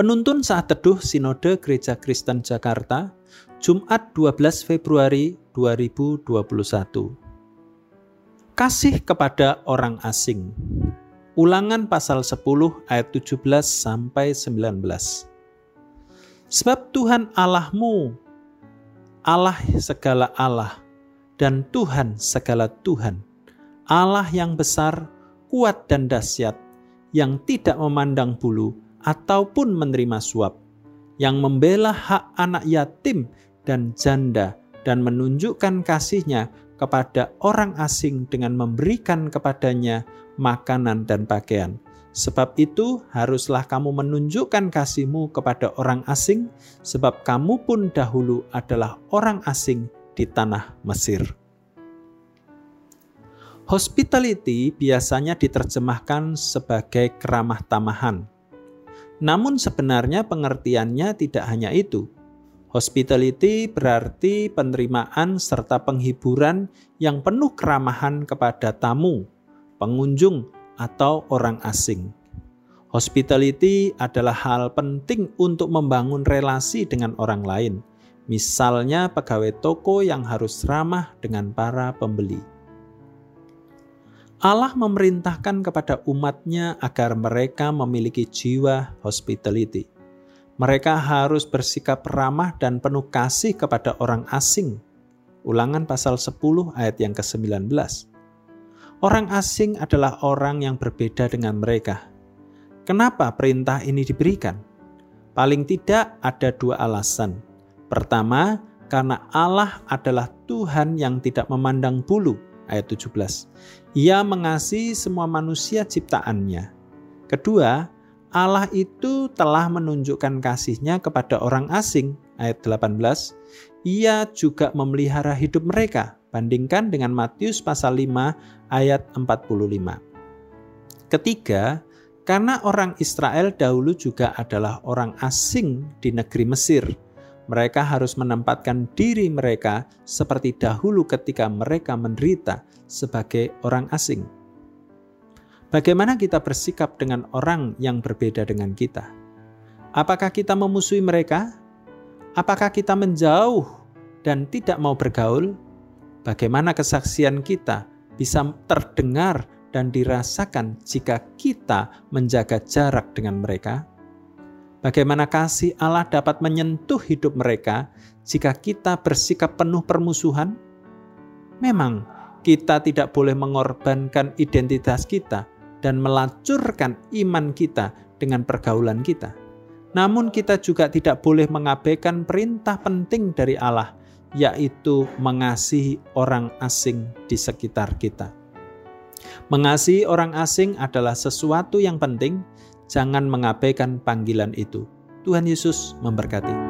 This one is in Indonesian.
Penuntun saat teduh Sinode Gereja Kristen Jakarta, Jumat 12 Februari 2021. Kasih kepada orang asing. Ulangan pasal 10 ayat 17 sampai 19. Sebab Tuhan Allahmu Allah segala Allah dan Tuhan segala Tuhan. Allah yang besar, kuat dan dahsyat, yang tidak memandang bulu ataupun menerima suap, yang membela hak anak yatim dan janda dan menunjukkan kasihnya kepada orang asing dengan memberikan kepadanya makanan dan pakaian. Sebab itu haruslah kamu menunjukkan kasihmu kepada orang asing, sebab kamu pun dahulu adalah orang asing di tanah Mesir. Hospitality biasanya diterjemahkan sebagai keramah tamahan. Namun sebenarnya pengertiannya tidak hanya itu. Hospitality berarti penerimaan serta penghiburan yang penuh keramahan kepada tamu, pengunjung, atau orang asing. Hospitality adalah hal penting untuk membangun relasi dengan orang lain, misalnya pegawai toko yang harus ramah dengan para pembeli. Allah memerintahkan kepada umatnya agar mereka memiliki jiwa hospitality. Mereka harus bersikap ramah dan penuh kasih kepada orang asing. Ulangan pasal 10 ayat yang ke-19. Orang asing adalah orang yang berbeda dengan mereka. Kenapa perintah ini diberikan? Paling tidak ada dua alasan. Pertama, karena Allah adalah Tuhan yang tidak memandang bulu ayat 17. Ia mengasihi semua manusia ciptaannya. Kedua, Allah itu telah menunjukkan kasihnya kepada orang asing ayat 18. Ia juga memelihara hidup mereka. Bandingkan dengan Matius pasal 5 ayat 45. Ketiga, karena orang Israel dahulu juga adalah orang asing di negeri Mesir mereka harus menempatkan diri mereka seperti dahulu ketika mereka menderita sebagai orang asing. Bagaimana kita bersikap dengan orang yang berbeda dengan kita? Apakah kita memusuhi mereka? Apakah kita menjauh dan tidak mau bergaul? Bagaimana kesaksian kita bisa terdengar dan dirasakan jika kita menjaga jarak dengan mereka? Bagaimana kasih Allah dapat menyentuh hidup mereka jika kita bersikap penuh permusuhan? Memang, kita tidak boleh mengorbankan identitas kita dan melacurkan iman kita dengan pergaulan kita. Namun, kita juga tidak boleh mengabaikan perintah penting dari Allah, yaitu mengasihi orang asing di sekitar kita. Mengasihi orang asing adalah sesuatu yang penting Jangan mengabaikan panggilan itu. Tuhan Yesus memberkati.